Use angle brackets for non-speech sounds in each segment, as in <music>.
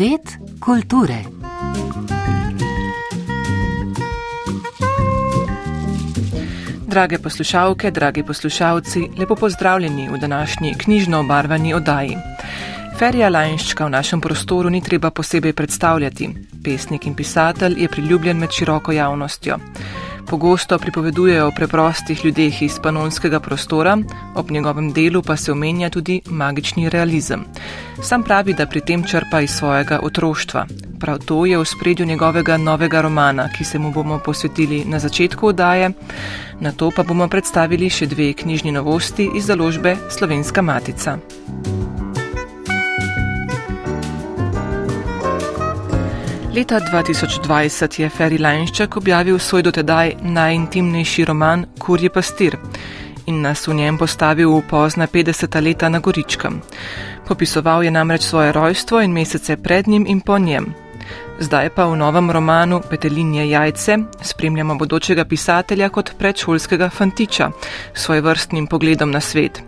Svet kulture. Drage poslušalke, dragi poslušalci, lepo pozdravljeni v današnji knjižno obarvani oddaji. Ferija Lajnščka v našem prostoru ni treba posebej predstavljati. Pesnik in pisatelj je priljubljen med široko javnostjo. Pogosto pripovedujejo o preprostih ljudeh iz panonskega prostora, ob njegovem delu pa se omenja tudi magični realizem. Sam pravi, da pri tem črpa iz svojega otroštva. Prav to je v spredju njegovega novega romana, ki se mu bomo posvetili na začetku oddaje. Na to pa bomo predstavili še dve knjižni novosti iz založbe Slovenska matica. Leta 2020 je Ferry Lajnšček objavil svoj dotedaj najintimnejši roman Kurje pastir in nas v njem postavil v pozna 50. leta na Goričkem. Popisoval je namreč svoje rojstvo in mesece pred njim in po njem. Zdaj pa v novem romanu Petelinje jajce spremljamo bodočega pisatelja kot predšolskega fantiča s svoj vrstnim pogledom na svet.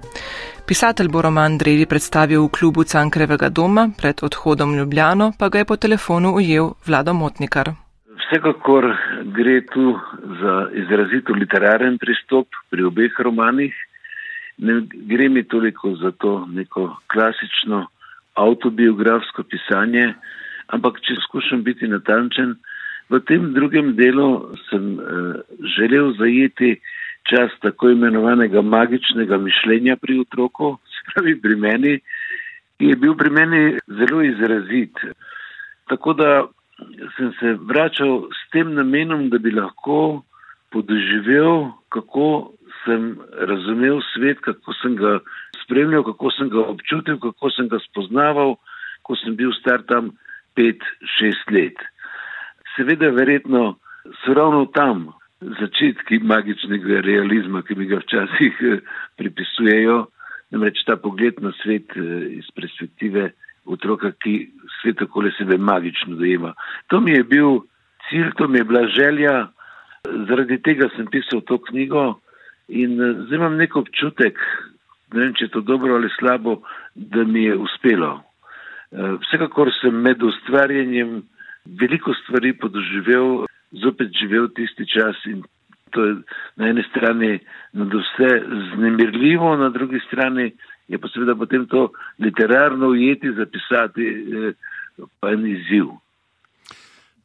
Pisatelj bo roman Drevi predstavil v klubu Cankrevega doma, pred odhodom v Ljubljano pa ga je po telefonu ujel Vlado Motnikar. Vsekakor gre tu za izrazito literaren pristop pri obeh romanih. Ne gre mi toliko za to neko klasično autobiografsko pisanje, ampak če skušam biti natančen, v tem drugem delu sem uh, želel zajeti čas tako imenovanega magičnega mišljenja pri otroku, <laughs> spravi pri meni, ki je bil pri meni zelo izrazit. Tako da sem se vračal s tem namenom, da bi lahko podoživel, kako sem razumel svet, kako sem ga spremljal, kako sem ga občutil, kako sem ga spoznaval, ko sem bil star tam pet, šest let. Seveda, verjetno so ravno tam začetki magičnega realizma, ki mi ga včasih eh, pripisujejo, namreč ta pogled na svet eh, iz perspektive otroka, ki svet okoli sebe magično dojema. To mi je bil cilj, to mi je bila želja, zaradi tega sem pisal to knjigo in eh, zdaj imam nek občutek, ne vem, če je to dobro ali slabo, da mi je uspelo. Vsekakor sem med ustvarjanjem veliko stvari podoživel zopet živel tisti čas in to je na eni strani nad vse znemirljivo, na drugi strani je pa seveda potem to literarno ujeti, zapisati, eh, pa en izziv.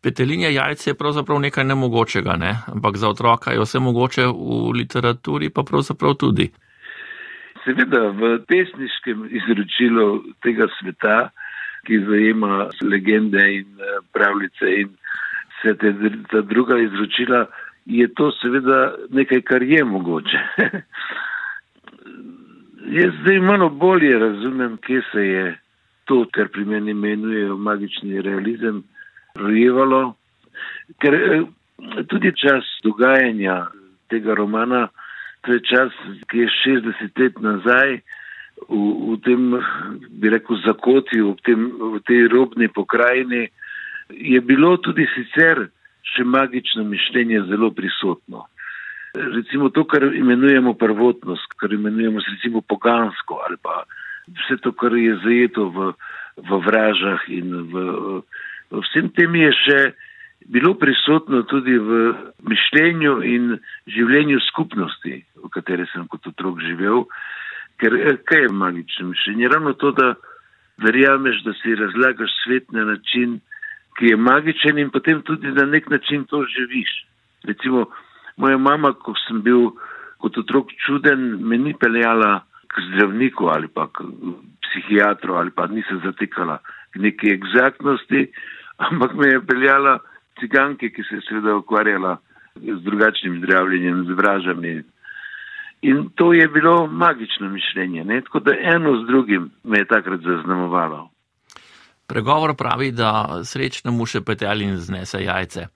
Petelinja jajce je pravzaprav nekaj nemogočega, ne? ampak za otroka je vse mogoče v literaturi, pa pravzaprav tudi. Seveda v pesniškem izročilu tega sveta, ki zajema legende in eh, pravljice in vse te ta druga izročila, je to seveda nekaj, kar je mogoče. <laughs> Jaz zdaj malo bolje razumem, kje se je to, kar pri meni imenujejo magični realizem, rojevalo, ker eh, tudi čas dogajanja tega romana, to je čas, ki je 60 let nazaj, v, v tem, bi rekel, zakotju, v, tem, v tej robni pokrajini, je bilo tudi sicer še magično mišljenje zelo prisotno. Recimo to, kar imenujemo prvotnost, kar imenujemo recimo pogansko ali pa vse to, kar je zajeto v, v vražah in v, v vsem tem je še bilo prisotno tudi v mišljenju in življenju skupnosti, v kateri sem kot otrok živel. Ker kaj je magično mišljenje? Ravno to, da verjameš, da si razlagaš svet na način, ki je magičen in potem tudi na nek način to živiš. Recimo, moja mama, ko sem bil kot otrok čuden, me ni peljala k zdravniku ali pa k psihiatru ali pa ni se zatekala k neki egzaktnosti, ampak me je peljala ciganke, ki se je seveda ukvarjala z drugačnim zdravljenjem, z vražami. In to je bilo magično mišljenje, ne? tako da eno z drugim me je takrat zaznamovalo. Pregovor pravi, da srečnemu še petelin znese jajce.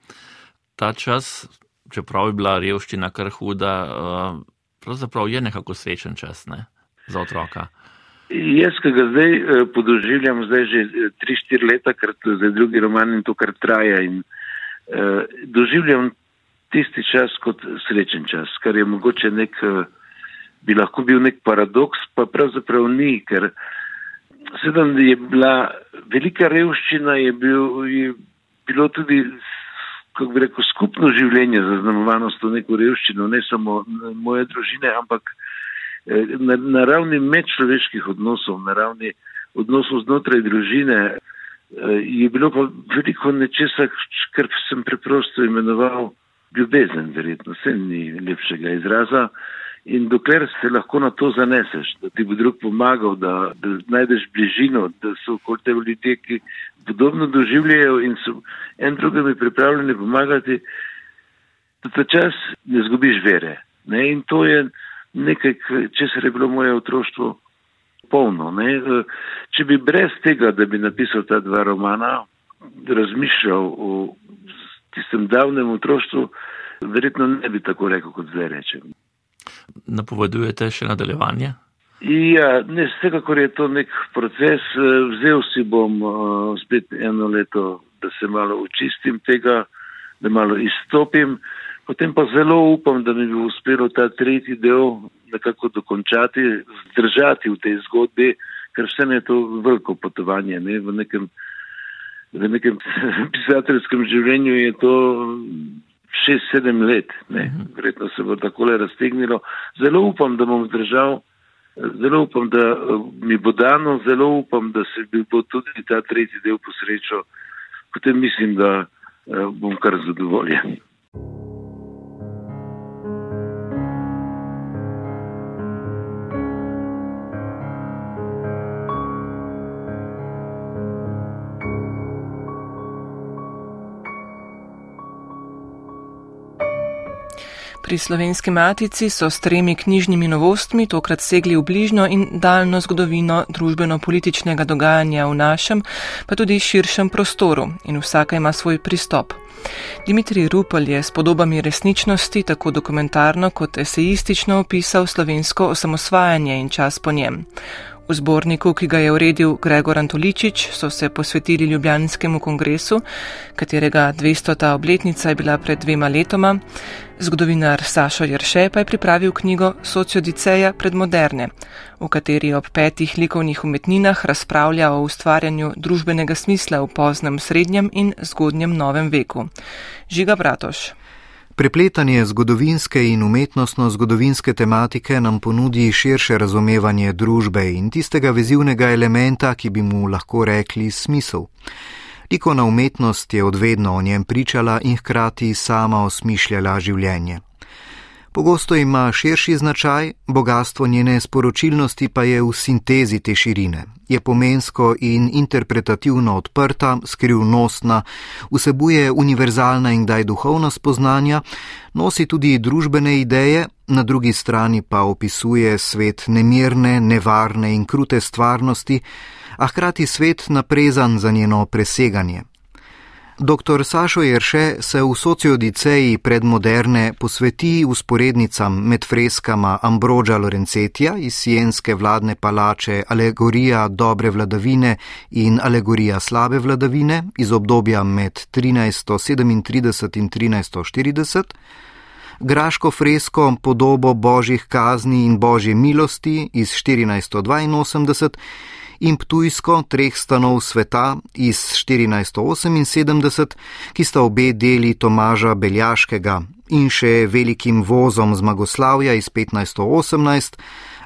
Ta čas, čeprav je bila revščina kar huda, eh, pravzaprav je nekako srečen čas ne? za otroka. Jaz, ki ga zdaj eh, podoživljam, zdaj že 3-4 eh, leta, ker je drugi roman in to kar traja in eh, doživljam tisti čas kot srečen čas, kar je mogoče nek, bi lahko bil nek paradoks, pa pravzaprav ni, ker Sedem je bila velika revščina, je, bil, je bilo tudi, kako bi rekel, skupno življenje zaznamovano s to neko revščino, ne samo moje družine, ampak eh, na, na ravni medčloveških odnosov, na ravni odnosov znotraj družine. Eh, je bilo pa veliko nečesa, kar sem preprosto imenoval ljubezen, verjetno, vse ni lepšega izraza. In dokler se lahko na to zaneseš, da ti bo drug pomagal, da, da najdeš bližino, da so okoli tebe ljudje, ki podobno doživljajo in so en drugemu pripravljeni pomagati, da ta čas ne zgubiš vere. Ne? In to je nekaj, česar je bilo moje otroštvo polno. Ne? Če bi brez tega, da bi napisal ta dva romana, razmišljal o tistem davnem otroštvu, verjetno ne bi tako rekel, kot zdaj rečem. Napovedujete še nadaljevanje? Ja, ne, vsekakor je to nek proces. Vzel si bom uh, spet eno leto, da se malo očistim tega, da malo izstopim. Potem pa zelo upam, da mi bo uspelo ta tretji del nekako dokončati, zdržati v tej zgodbi, ker vse je to veliko potovanje. Ne? V nekem, v nekem <laughs> pisateljskem življenju je to šest, sedem let. Mhm. Verjetno se bo takole raztegnilo. Zelo upam, da bom zdržal, zelo upam, da eh, mi bo dano, zelo upam, da se bo tudi ta tretji del posrečal. Potem mislim, da eh, bom kar zadovoljen. Pri slovenski matici so s tremi knjižnimi novostmi tokrat segli v bližnjo in daljno zgodovino družbeno-političnega dogajanja v našem, pa tudi širšem prostoru in vsaka ima svoj pristop. Dimitrij Rupel je s podobami resničnosti tako dokumentarno kot esejistično opisal slovensko osamosvajanje in čas po njem. V zborniku, ki ga je uredil Gregor Antoličič, so se posvetili Ljubljanskemu kongresu, katerega 200. obletnica je bila pred dvema letoma. Zgodovinar Sašo Jerše pa je pripravil knjigo Sociodiceja predmoderne, v kateri ob petih likovnih umetninah razpravlja o ustvarjanju družbenega smisla v poznem srednjem in zgodnjem novem veku. Žiga Bratoš. Prepletanje zgodovinske in umetnostno-zgodovinske tematike nam ponudi širše razumevanje družbe in tistega vezivnega elementa, ki bi mu lahko rekli smisel. Likovna umetnost je odvedno o njem pričala in hkrati sama osmišljala življenje. Pogosto ima širši značaj, bogatstvo njene sporočilnosti pa je v sintezi te širine. Je pomensko in interpretativno odprta, skrivnostna, vsebuje univerzalna in kdaj duhovna spoznanja, nosi tudi družbene ideje, na drugi strani pa opisuje svet nemirne, nevarne in krute stvarnosti, a hkrati svet naprezan za njeno preseganje. Dr. Sašo Jerše se v sociodiceji predmoderne posveti usporednicam med freskama Ambroža Lorencetija iz sijenske vladne palače Alegorija dobre vladavine in Alegorija slabe vladavine iz obdobja med 1337 in 1340, graško fresko podobo božjih kazni in božje milosti iz 1482 in Ptujsko treh stanov sveta iz 1478, ki sta obe deli Tomaža Beljaškega in še velikim vozom zmagoslavja iz 1518,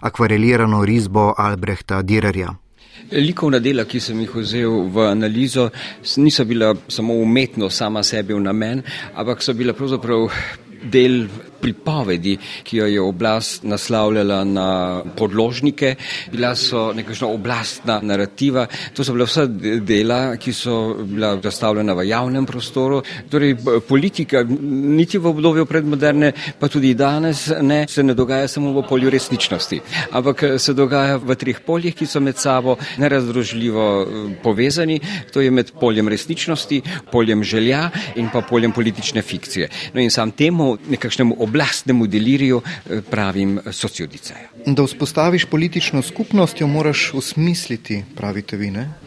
akvarelirano risbo Albrehta Direrja. Likovna dela, ki sem jih vzel v analizo, niso bila samo umetno sama sebi v namen, ampak so bila pravzaprav del pripovedi, ki jo je oblast naslavljala na podložnike, bila so nekakšna oblastna narativa, to so bila vsa dela, ki so bila zastavljena v javnem prostoru. Torej, politika niti v obdobju predmoderne, pa tudi danes ne, se ne dogaja samo v polju resničnosti, ampak se dogaja v treh poljih, ki so med sabo nerazdružljivo eh, povezani, to je med poljem resničnosti, poljem želja in pa poljem politične fikcije. No in sam temu nekakšnemu oblastnemu deliriju eh, pravim sociodicejo. Da vzpostaviš politično skupnost, jo moraš usmisliti, pravite vi, ne?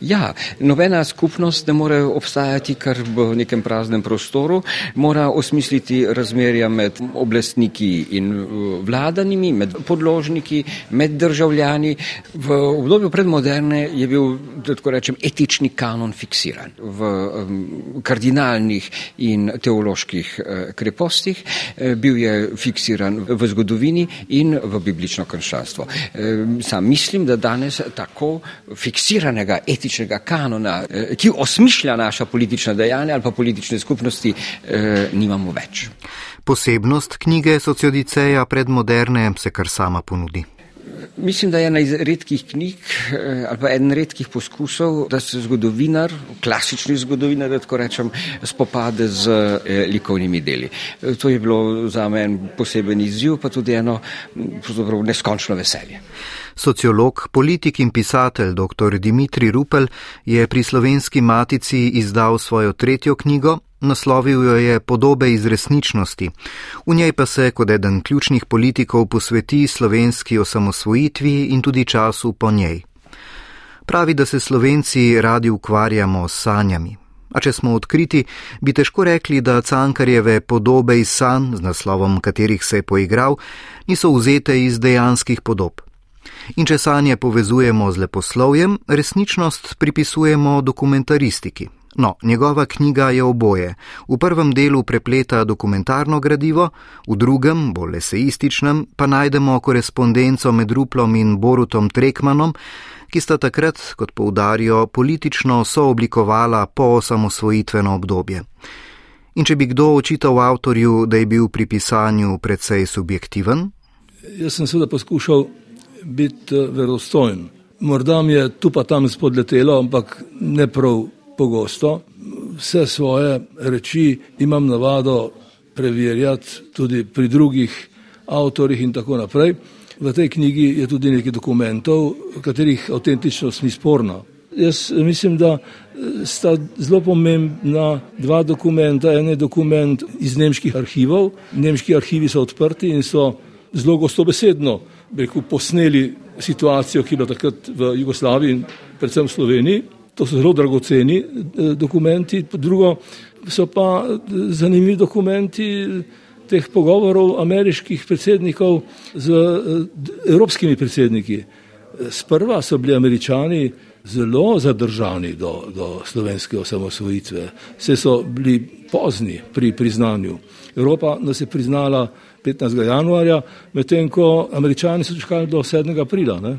Ja, nobena skupnost ne more obstajati kar v nekem praznem prostoru, mora osmisliti razmerja med oblastniki in uh, vladanimi, med podložniki, med državljani. V obdobju predmoderne je bil, da tako rečem, etični kanon fiksiran v um, kardinalnih in teoloških uh, krepostih, uh, bil je fiksiran v zgodovini in v biblično krščanstvo. Sam mislim, da danes tako fiksiranega etičnega kanona, eh, ki osmišlja naša politična dejanja ali pa politične skupnosti, eh, nimamo več. Posebnost knjige Sociodiceja predmoderne se kar sama ponudi. Mislim, da je ena iz redkih knjig eh, ali pa eden redkih poskusov, da se zgodovinar, klasični zgodovinar, da tako rečem, spopade z likovnimi deli. To je bilo za me poseben izziv, pa tudi eno neskončno veselje. Sociolog, politik in pisatelj dr. Dimitri Rupel je pri slovenski matici izdal svojo tretjo knjigo, naslovil jo je Podobe iz resničnosti. V njej pa se kot eden ključnih politikov posveti slovenski osamosvojitvi in tudi času po njej. Pravi, da se slovenci radi ukvarjamo s sanjami. A če smo odkriti, bi težko rekli, da cankarjeve podobe iz sanj, z naslovom katerih se je poigral, niso vzete iz dejanskih podob. In če sanje povezujemo z leposlovjem, resničnost pripisujemo dokumentaristiki. No, njegova knjiga je oboje. V prvem delu prepleta dokumentarno gradivo, v drugem, bolj eseističnem, pa najdemo korespondenco med Ruplom in Borutom Trekmanom, ki sta takrat, kot poudarijo, politično sooblikovala po osamosvojitveno obdobje. In če bi kdo očital avtorju, da je bil pri pisanju precej subjektiven? Jaz sem seveda poskušal biti eh, verostojen. Morda mi je tu pa tam spodletelo, ampak ne prav pogosto. Vse svoje reči imam navado preverjati tudi pri drugih avtorjih in tako naprej. V tej knjigi je tudi nekaj dokumentov, katerih avtentičnost ni sporna. Jaz mislim, da eh, sta zelo pomembna dva dokumenta. En je dokument iz nemških arhivov. Nemški arhivi so odprti in so zelo gostobesedno rekel, posneli situacijo, ki je bila takrat v Jugoslaviji in predvsem v Sloveniji. To so zelo dragoceni eh, dokumenti. Drugo so pa eh, zanimivi dokumenti teh pogovorov ameriških predsednikov z eh, evropskimi predsedniki. Sprva so bili američani zelo zadržani do, do slovenske osamosvojitve, vse so bili pozni pri priznanju. Evropa nas je priznala 15. januarja, medtem ko američani so čakali do 7. aprila. Ne?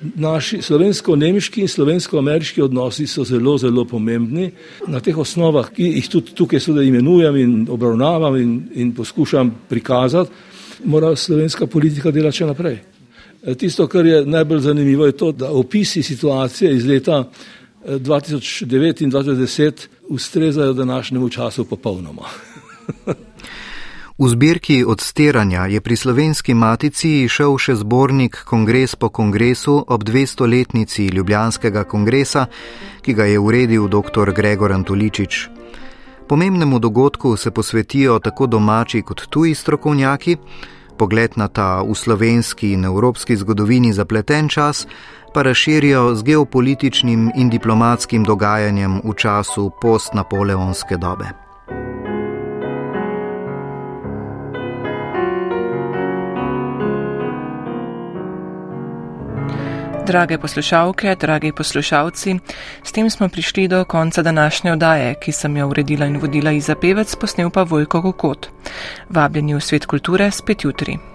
Naši slovensko-nemški in slovensko-ameriški odnosi so zelo, zelo pomembni. Na teh osnovah, ki jih tudi tukaj sedaj imenujem in obravnavam in, in poskušam prikazati, mora slovenska politika delati še naprej. E, tisto, kar je najbolj zanimivo, je to, da opisi situacije iz leta 2009 e, in 2010 ustrezajo današnjemu času popolnoma. <laughs> V zbirki odstiranja je pri slovenski matici šel še zbornik Kongres po kongresu ob 200-letnici Ljubljanskega kongresa, ki ga je uredil dr. Gregor Antoličič. Pomembnemu dogodku se posvetijo tako domači kot tuji strokovnjaki, pogled na ta v slovenski in evropski zgodovini zapleten čas pa razširijo z geopolitičnim in diplomatskim dogajanjem v času postnapoleonske dobe. Drage poslušalke, dragi poslušalci, s tem smo prišli do konca današnje odaje, ki sem jo uredila in vodila Iza Pevec, posnel pa Vojko Kokot. Vabljeni v svet kulture spet jutri.